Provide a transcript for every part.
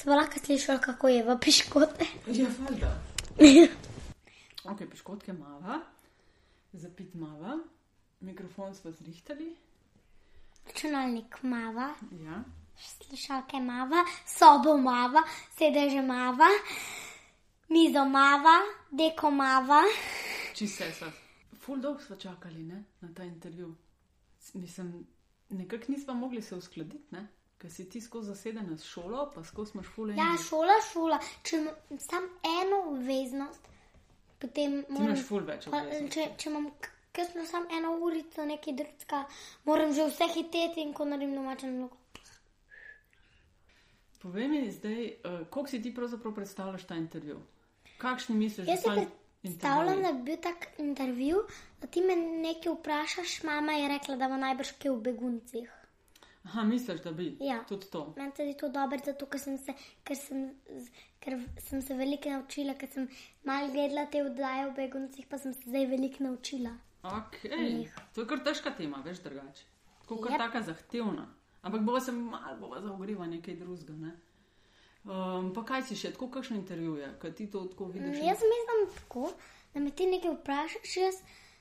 Smo lahko slišali, kako je v piškote. Ja, valjda. ok, piškotke mava, zapit mava, mikrofon smo zrihtali. Računalnik mava, Ja. slušalke mava, sobo mava, sedeže mava, mizo mava, deko mava. Čisto vse. sva- Ful dolgo smo čakali ne, na ta intervju. Mislim, nekako nismo mogli se uskladiti, ne? Ker si ti skozi zasedena s šolo, pa skozi imaš ful Ja, šola, šola. Če imam samo eno obveznost, potem Ti moram. imaš ful več pa, obveznosti. če, če imam, ker smo samo eno urico, nekaj drugega, moram že vse hiteti in ko naredim domačo nalogo. Povej mi zdaj, uh, koliko si ti pravzaprav predstavljaš ta intervju? Kakšni misliš, Jaz si so predstavljam, da bi bil tak intervju, da ti me nekaj vprašaš, mama je rekla, da bo najbrž kaj v beguncih. Aha, misliš, da bi Ja. tudi to. Meni se je to dobro, zato ker sem se, ker sem, ker sem se veliko naučila, ker sem malo gledala te vdaje v beguncih, pa sem se zdaj veliko naučila. Okay. To je kar težka tema, veš drugače. Tako kar Yep. taka zahtevna. Ampak bova se malo bova za ogrevanje nekaj drugega. Ne? Um, pa kaj si še, tako kakšno intervju je, kaj ti to tako vidiš? Mm, Jaz mislim tako, da me ti nekaj vprašaš, jaz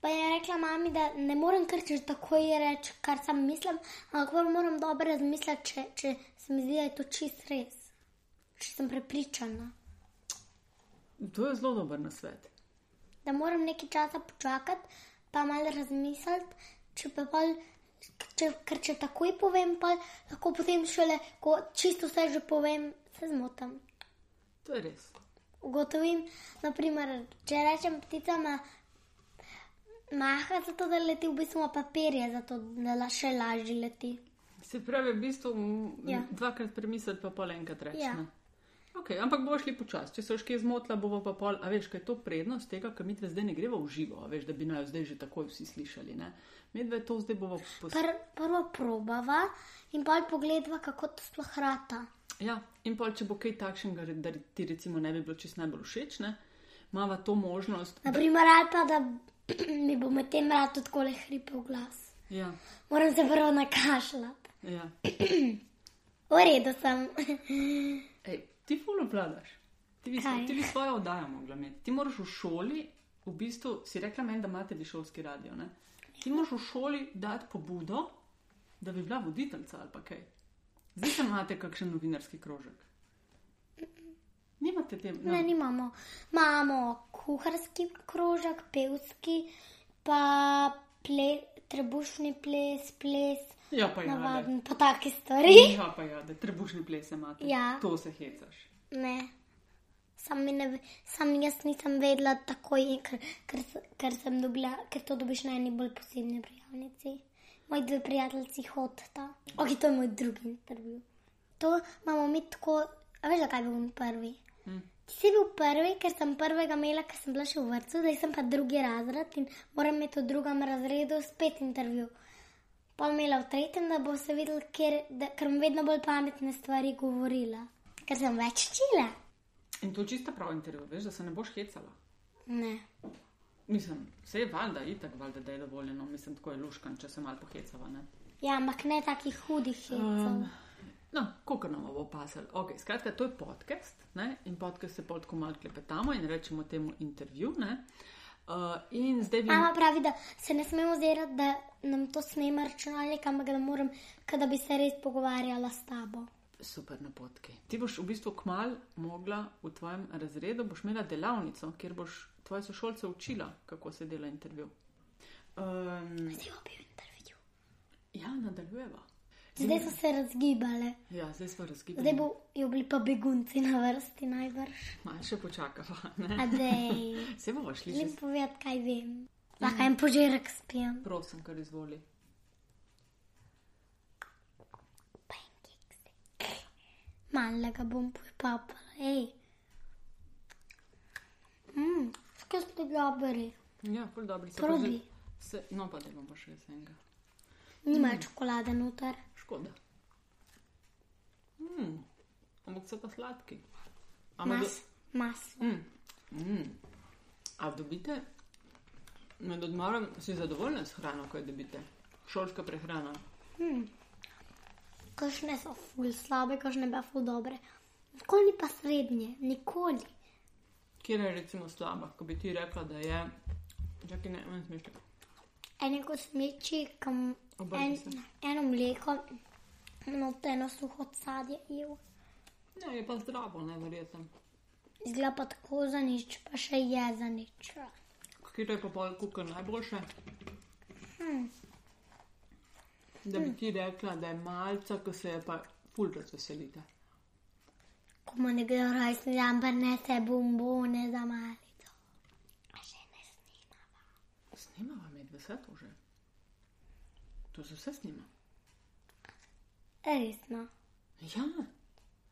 pa je rekla mami, da ne morem kar če takoj reči, kar sam mislim, ampak moram dobro razmisliti, če, če se mi zdi, da je to čist res. Če sem prepričana, To je zelo dober nasvet. da moram nekaj časa počakati, pa malo razmisliti, če pa pol. Če, ker če takoj povem, pa lahko potem šele, ko čisto vse že povem, se zmotam. To je res. ugotovim, naprimer, če rečem ptica ima maha, zato da leti v bistvu papirje, zato da la še lažje leti. Se pravi, v bistvu Ja. dvakrat premisliti, pa pol enkrat reči. Ja. Okay, ampak boš šli počasi, če se boš kaj zmotila, bo pa pol, a veš, kaj je to prednost tega, ker mi dve zdaj ne greva v živo, veš, da bi naj zdaj že takoj vsi slišali. Ne? Mi dve to zdaj bomo poslušali. Pr, prvo probava in pa pogledava, kako to sploh rata. Ja, in pol, če bo kaj takšnega, da ti recimo ne bi bilo čist najbolj všeč, ne, imava to možnost. Naprimer, ali pa da mi bo med tem rado tako le hripel glas. Ja, Moram se prvo nakašljati. ja. V redu sem. Ej, ti ful obvladaš. Ti bi, Kaj? ti bi svojo oddajo mogla imeti. Ti moraš v šoli, v bistvu si rekla meni, da imate vi šolski radio. Ne? Ti moraš v šoli dati pobudo, da bi bila voditeljica ali pa kaj. Zdaj imate kakšen novinarski krožek. Nimate te, no. Ne, nimamo. Imamo kuharski krožek, pevski, pa ple, trebušni ples, ples, Ja, pa ja, navaden, pa take stvari. ja, pa ja, da trebušni ples imate. Ja. To se hecaš. Ne. Sam, ne, sam jaz nisem vedela takoj, ker, ker, ker sem dobila, ker to dobiš na eni bolj posebni prijavnici. Moji dve prijateljici hodita. Ok, to je moj drugi intervju. To imamo mi tako, a veš, zakaj on prvi? Hm. Ti si bil prvi, ker sem prvega imela, ker sem bila še v vrtu, zdaj sem pa drugi razred in moram imeti v drugem razredu spet intervju. Pa imela v tretjem, da bo se videl, ker, da, ker bom vedno bolj pametne stvari govorila. Ker sem več čila. In to je čisto prav intervju, veš, da se ne boš hecala. Ne. Mislim, vse je valjda, itak valjda, da je dovoljeno. Mislim, tako je luškan, če se malo pohecava. Ne? Ja, ampak ne takih hudih hecov. Um, no, koliko nam bo pasal? Okay, skratka, to je podcast ne? in podcast se potko malo klepetamo in rečemo temu intervju. Ne? Uh, in zdaj bi. Mama pravi, da se ne smemo zirati, da nam to snema računalnik, ampak da moram, da bi se res pogovarjala s tabo. Super napotki. Ti boš v bistvu kmal mogla v tvojem razredu, boš imela delavnico, kjer boš tvoje sošolce učila, kako se dela intervju. Um, Zdaj bo bil intervju. ja, nadaljujeva. Zdaj so se razgibale. Ja, zdaj smo razgibali. Zdaj bojo bili pa begunci na vrsti najbrž. Malo še počakava. Adej. Se bomo šli. Želim Že... povedati, kaj vem. Lahko en požirek spijem. Prosim, kar izvoli. Malega bom popapala. Ej. Mmm, skaj ste dobri. Ja, ful dobri pa Probi. Se, no, pa da bom pa še jaz enega. Nima čokolade noter. Škoda. Mm. Ampak so pa sladki. Ampak Mas, mas. Mm. Mm. A dobite med odmorom, si zadovoljni s hrano, ko jo dobite? Šolska prehrana. Kakšne so ful slabe, kakšne pa ful dobre. Nikoli ni pa srednje, nikoli. Kjer je recimo slaba, ko bi ti rekla, da je. Čakaj, ne, ne smišljam. En je kot smeči, kam Obrni en, se. eno mleko, no eno suho sadje jev. Ne, je pa zdravo, neverjetno. Izgleda pa tako za nič, pa še je za nič. Kjer je pa pol kukar najboljše? Hm. Da bi ti rekla, da je malce, ko se je pa ful razveselite. Ko mu nekdo rojstni dan prinese bombone za malico. A še ne snima. Snimava med vse to že. To se vse snima. Resno. Ja,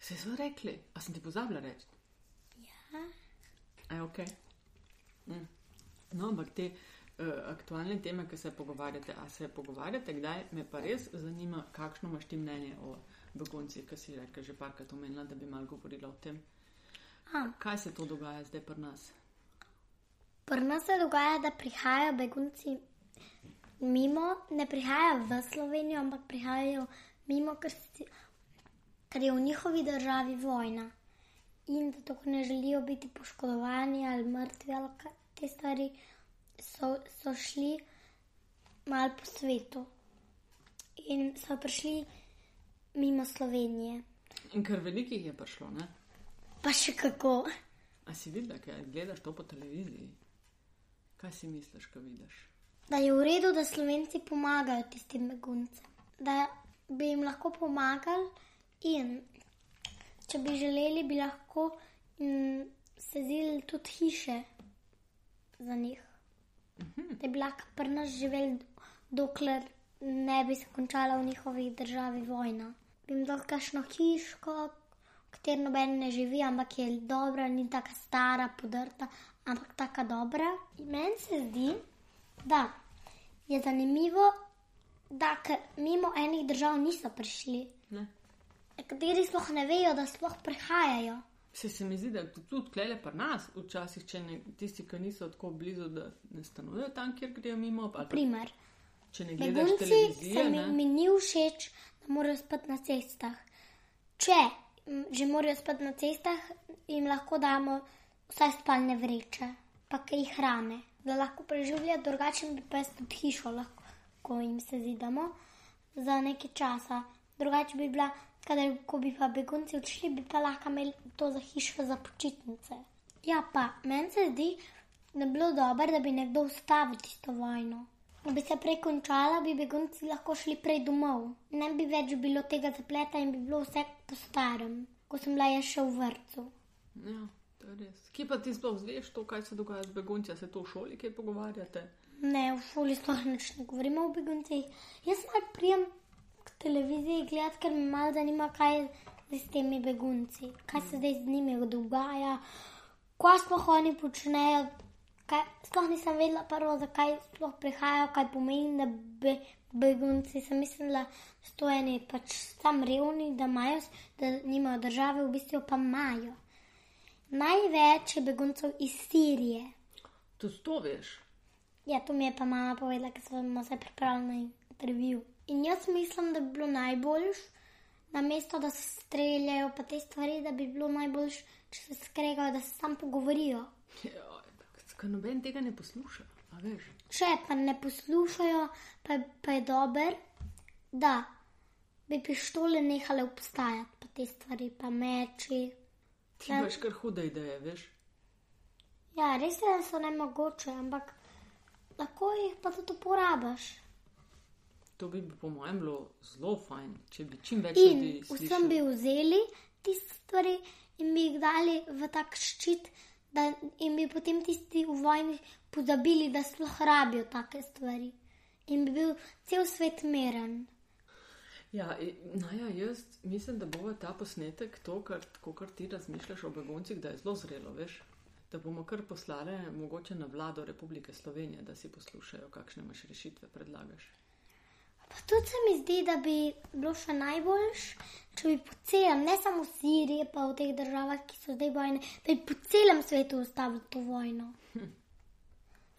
se so rekli, a sem ti pozabila reči. Ja. Aj, ok. Mm. No, ampak te uh, aktualne teme, ki se pogovarjate, a se pogovarjate kdaj, me pa res zanima, kakšno imaš ti mnenje o beguncih, ki si rekel že parkrat omenila, da bi malo govorila o tem. A, Kaj se to dogaja zdaj pri nas? Pri nas se dogaja, da prihajajo begunci mimo, ne prihajajo v Slovenijo, ampak prihajajo mimo, ker, si, ker je v njihovi državi vojna. In zato, ker ne želijo biti poškodovani ali mrtvi ali kaj te stvari, so, so šli mal po svetu in so prišli mimo Slovenije. In ker velikih je prišlo, ne? Pa še kako. A si videla, kaj gledaš to po televiziji? Kaj si misliš, ko vidiš? Da je v redu, da Slovenci pomagajo tistim beguncem, da bi jim lahko pomagali in če bi želeli, bi lahko mm, sezili tudi hiše za njih. Da bi lahko pri nas živeli, dokler ne bi se končala v njihovi državi vojna. Bi jim dal kakšno hiško, v kateri noben ne živi, ampak je dobra, ni tako stara, podrta, ampak tako dobra. In Meni se zdi, da je zanimivo, da mimo enih držav niso prišli. Ne? Nekateri sploh ne vejo, da sploh prihajajo. Se, se mi zdi, da tu- tudi klele pri nas, včasih, če ne, tisti, ki niso tako blizu, da ne stanujejo tam, kjer grejo mimo, Primer, če ne gledaš begunci se televizije. mi, Ne? mi ni všeč, da morajo spati na cestah. Če že morajo spati na cestah, jim lahko damo vsaj spalne vreče, pa kaj hrane, da lahko preživljajo, drugače bi jaz tudi hišo lahko, ko jim se zidamo za nekaj časa. Drugače bi bila, kadar, ko bi pa begunci odšli, bi pa lahko imeli to za hišo za počitnice. Ja, pa meni se zdi, da bi bilo dobro, da bi nekdo ustavil tisto vojno. Da bi se prej končala, bi begunci lahko šli prej domov. Ne bi več bilo tega zapleta in bi bilo vse po starem, ko sem bila jaz še v vrtu. Ja, to je res. Kje pa ti sploh zveš to, kaj se dogaja z begunci, se to v šoli kaj pogovarjate? Ne, v šoli sploh nič ne govorimo o beguncih. Jaz mal prijem k televiziji gledati, ker me malo zanima, kaj je s temi begunci, kaj se zdaj z njimi dogaja, kaj sploh oni počnejo. Kaj, sploh nisem vedela prvo, zakaj sploh prihajajo, kaj pomeni, da be, begunci. Sem mislila, da so eni pač sam revni, da imajo, da nimajo države, v bistvu pa imajo. Največ je beguncev iz Sirije. Tudi to veš. Ja, to mi je pa mama povedala, ker smo se pripravili na intervju. In jaz mislim, da bi bilo najboljš, na mesto, da se streljajo, pa te stvari, da bi bilo najboljš, če se skregajo, da se sam pogovorijo. Ja, Ker noben tega ne posluša, a veš. Če pa ne poslušajo, pa, pa je dober, da bi pištole nehale obstajati, pa te stvari, pa meči. Ti Ja. imaš kar hude ideje, veš. Ja, res je, da so ne mogoče, ampak lahko jih pa tudi uporabiš. To bi po mojem bilo zelo fajn, če bi čim več In ljudi vsem slišalo. bi vzeli tiste stvari in bi jih dali v tak ščit, da in bi potem tisti v vojni pozabili, da sploh rabijo take stvari. In bi bil cel svet meren. Ja, i- no ja, jaz mislim, da bo ta posnetek to, kar, kar ti razmišljaš o beguncih, da je zelo zrelo, veš. Da bomo kar poslali mogoče na vlado Republike Slovenije, da si poslušajo, kakšne imaš rešitve predlagaš. Pa tudi se mi zdi, da bi bilo še najboljš, če bi po celem, ne samo v Siriji, pa v teh državah, ki so zdaj vojne, da bi po celem svetu ustavili to vojno.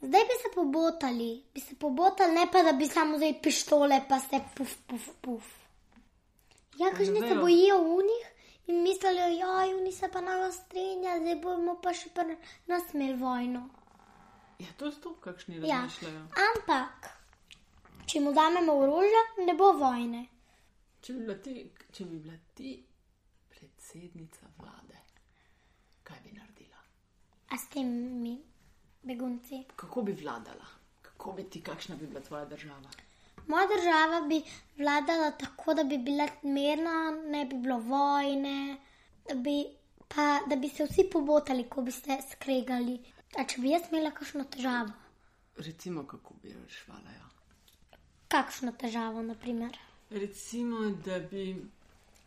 Zdaj bi se pobotali, bi se pobotali, ne pa da bi samo zdaj pištole, pa se puf, puf, puf. Ja, kažni se bojijo v njih In mislijo, joj, oni se pa naj strinja, zdaj bomo pa še pa nas imeli vojno. Ja, to je to, kakšni Ja. razmišljajo. Ampak, če mu damemo orožje, ne bo vojne. Če bi bila ti, če bi bila ti predsednica vlade, kaj bi naredila? A s temi begunci. Kako bi vladala? Kako bi ti, kakšna bi bila tvoja država? Moja država bi vladala tako, da bi bila mirna, ne bi bilo vojne, da bi, pa, da bi se vsi pobotali, ko bi se skregali. A če bi jaz imela kakšno težavo? Recimo, kako bi rešvala. Ja. Kakšno težavo, naprimer? Recimo, da bi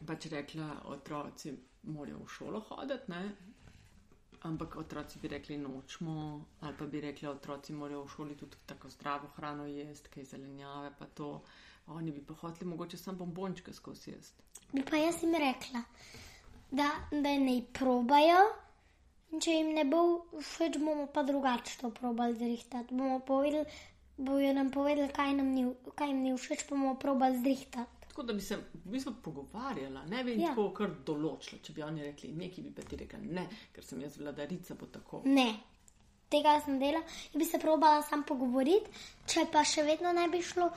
pač rekla, otroci morajo v šolo hoditi, ne? Ampak otroci bi rekli nočemo, ali pa bi rekli, otroci morajo v šoli tudi tako zdravo hrano jesti, kaj zelenjave, pa to. Oni bi pa hoteli mogoče samo bombončke skozi jesti. Bi pa jaz jim rekla, da, da ne probajo. In če jim ne bo všeč, bomo pa drugače to probali zrihtati. Bomo povedali, bojo nam povedali, kaj, nam ni, kaj jim ni všeč, pa bomo probali zrihtati. Tako da bi se v bistvu pogovarjala, ne bi Ja. tako kar določila. Če bi oni rekli nekaj, bi pa ti rekla ne, ker sem jaz vladarica, bo tako. Ne, tega sem delala in bi se probala sam pogovoriti. Če pa še vedno ne bi šlo,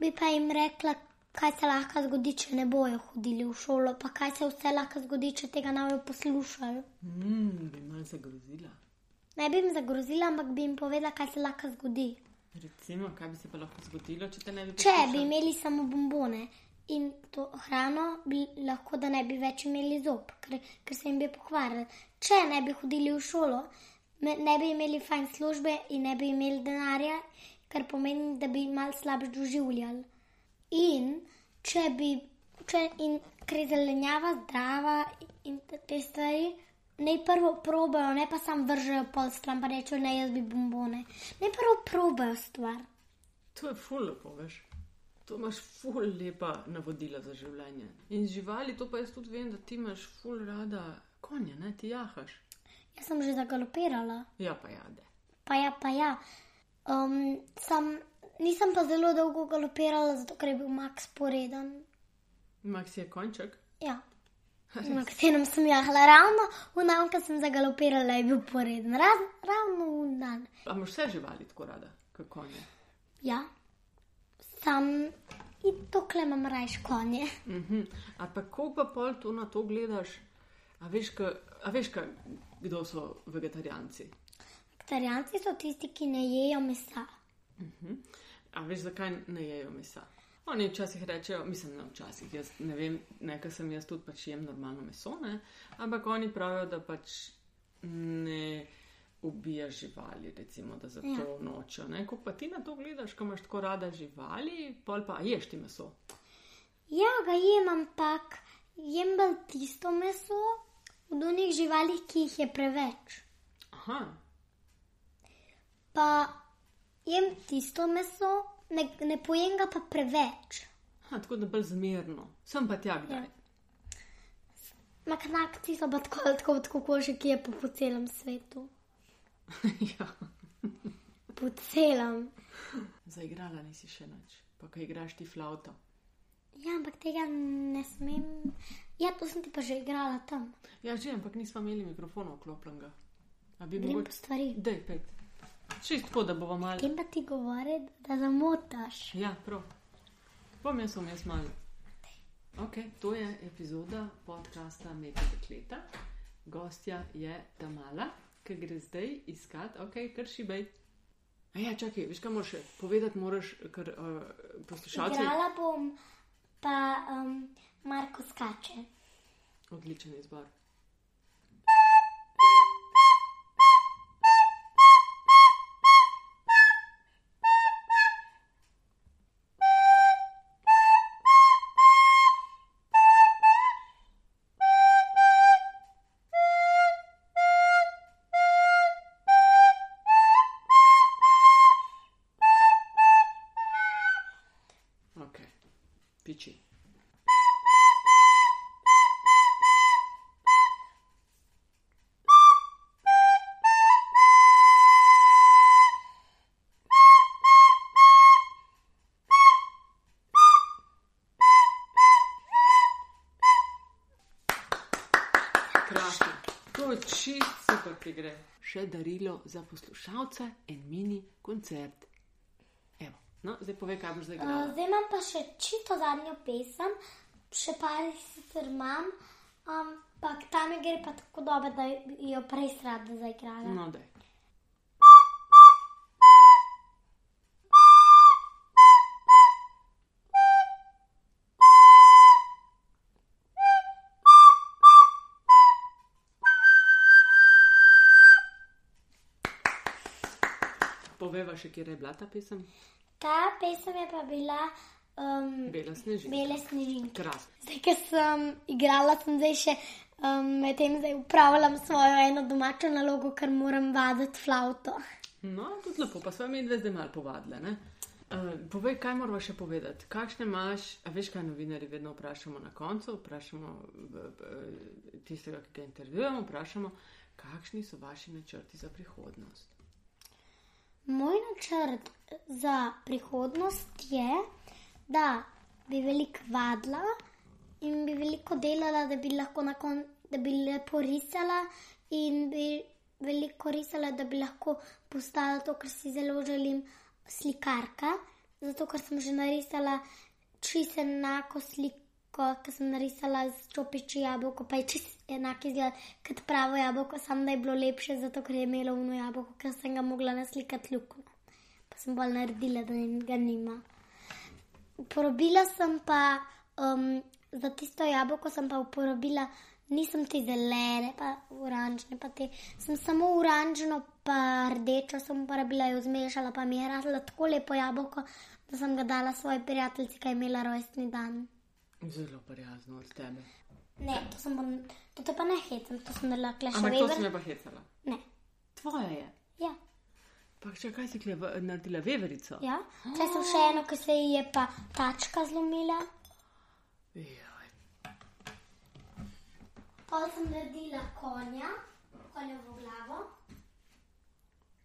bi pa jim rekla, kaj se lahko zgodi, če ne bojo hodili v šolo, pa kaj se vse lahko zgodi, če tega ne bojo poslušali. Mm, bi mal zagrozila. Ne bi jim zagrozila, ampak bi jim povedala, kaj se lahko zgodi. Recimo, kaj bi se pa lahko zgodilo, če te ne bi Če poslušali? bi imeli samo bombone in to hrano, bi lahko da ne bi več imeli zob, ker, ker se jim bi pokvarili. Če ne bi hodili v šolo, ne bi imeli fajn službe in ne bi imeli denarja, kar pomeni, da bi mal slabše doživljali. In če bi, če, in ker je zelenjava zdrava in te stvari. Naj prvo probajo, ne pa sam vržejo pol stran, pa rečejo, ne jaz bi bombone. Naj prvo probajo stvar. To je ful lepo, veš. To imaš ful lepa navodila za življenje. In živali, to pa jaz tudi vem, da ti imaš ful rada konja, ne ti jahaš. Jaz sem že zagalopirala. Ja, pa jade. Pa ja, pa ja. Um, sam, nisem pa zelo dolgo galopirala, zato ker je bil Max poreden. Max je konček. Ja. Na katerem sem jahala ravno, v dan, ko sem zagalopirala, je bil poreden. Raz, ravno v dan. A imaš vse živali tako rada, kot konje? Ja. Sam in tokle imam rajš konje. Mhm. A pa kako pa pol to na to gledaš? A veš, ka, a veš ka, kdo so vegetarijanci? Vegetarijanci so tisti, ki ne jejo mesa. A veš, zakaj ne jejo mesa? Oni včasih rečejo, mislim, ne včasih, jaz ne vem, nekaj sem jaz tudi pač jem normalno meso, ne? ampak oni pravijo, da pač ne ubija živali, recimo, da zato ja. nočejo. ne. Ko pa ti na to gledaš, ko imaš tako rada živali, pol pa ješ ti meso. Ja, ga jem, ampak jem bolj tisto meso od onih živali, ki jih je preveč. Aha, Pa jem tisto meso, ne, ne pojem ga pa preveč. Aha tako da bolj zmerno, sem pa tja kdaj. Maknakci so pa tako, tako, tako kože, ki je po, po celem svetu. ja. Po celem. Zaigrala nisi še nič, pa ko igraš ti flauto. Ja, ampak tega ne smem. Ja, to sem ti pa že igrala tam. Ja, že, ampak nismo imeli mikrofona vklopljenega. A bi Grem po mogoče. stvari. Dej, pet. Čist tako, da bova malo. Tem pa ti govori, da zamotaš. Ja, prav. Bom jaz vmes malo. Ok, to je epizoda podcasta Meka dekleta. Gostja je Tamala, ki gre zdaj iskat, ok, kar šibej. A ja, čakaj, veš kaj moraš povedati, moraš, ker uh, poslušalci. Igrala bom, pa um, Marko skače. Odličen izbor. piči. Krasno. To je čist super prigre. Še darilo za poslušalce en mini koncert. No, zdaj povej, kaj boš zdaj Uh, igrala. zdaj imam pa še čisto zadnjo pesem, še par jih sicer imam, ampak ta mi gre pa tako dobro, da jo prej rada zaigrala. No, daj. Poveva še, kje je bila ta pesem? Ta pesem je pa bila um, Bela. Bele snežinke. Krasno. Zdaj, ker sem igrala, sem zdaj še um, medtem zdaj upravljam svojo eno domačo nalogo, ker moram vaditi flavto. No, tudi lepo, pa smo mi dve zdaj malo povadile. ne? Uh, povej, kaj moramo še povedati? Kakšne imaš, a veš, kaj novinari vedno vprašamo na koncu? Vprašamo v- v- tistega, ki ga intervjujemo, vprašamo, kakšni so vaši načrti za prihodnost. Moj načrt za prihodnost je, da bi veliko vadila in bi veliko delala, da bi lahko na koncu, da bi lepo risala in bi veliko risala, da bi lahko postala to, kar si zelo želim, slikarka. Zato, ker sem že narisala čisto enako sliko, ki sem narisala z čopiči jabolko, pa je čisto enako izgled kot pravo jabolko, samo da je bilo lepše, zato ker je imelo uno jabolko, ker sem ga mogla naslikati luknjo. Pa sem bolj naredila, da ga nima. Uporabila sem pa um, za tisto jabolko, sem pa uporabila, nisem te zelene, pa oranžne, pa te, sem samo oranžno, pa rdečo sem uporabila, jo zmešala, pa mi je raslo tako lepo jabolko, da sem ga dala svoji prijateljici, ki je imela rojstni dan. Zelo prijazno od tebe. Ne, to sem pa, to te pa ne hecam, to sem naredila kleša Ampak to si me pa hecala. Ne, Tvoja je. ja, Pa če kaj si kleva, naredila veverico? ja. Tukaj sem še eno, ki se ji je pa tačka zlomila. Joj. Pol sem naredila konja, konjovo glavo.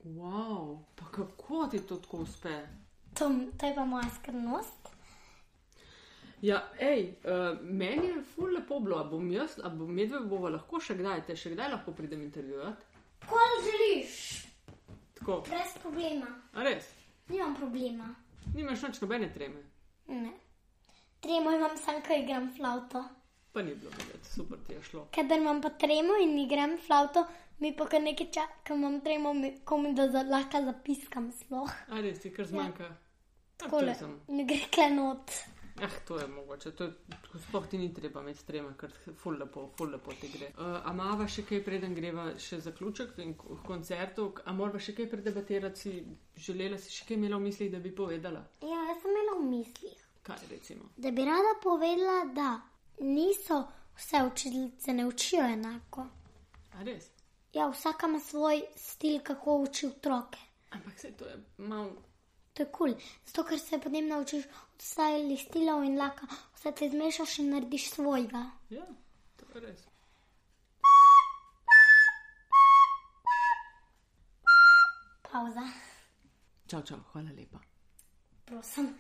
Wow, pa kako ti to tako uspe? To, to je pa moja skrivnost. Ja, hej, uh, meni je ful lepo bilo, a bom jaz, a bom medved bova lahko še kdaj, te še kdaj lahko pridem intervjuvati. Kol želiš, Tako, brez problema. a res, Nimam problema. nimaš nič nobene treme, Ne. Tremo imam sam, ko igram flavto. pa ni bilo videti, super ti je šlo. Kadar imam pa tremo in igram flavto, mi pa kar nekaj čaka, imam tremo, mi- komi da za, lahko zapiskam sploh. A res ti kar zmanjka. Ja. Takole, sem. mi gre klenot. Ah, to je mogoče, to je, sploh ti ni treba imeti trema, ker ful lepo, ful lepo ti gre. Uh, a mava še kaj, preden greva še zaključek in k- koncertu, a morava še kaj predebatirati, si želela si še kaj imela v mislih, da bi povedala? Ja, jaz sem imela v mislih, Kaj recimo? da bi rada povedala, da niso vse učiteljice ne učijo enako. A res? Ja, vsaka ima svoj stil, kako uči otroke. Ampak se to je malo. To je kul, cool. zato ker se potem naučiš od vseh stilov in laka, vse te zmešaš in narediš svojega. Ja, to je res. Pauza, Čau, čau, hvala lepa. prosim.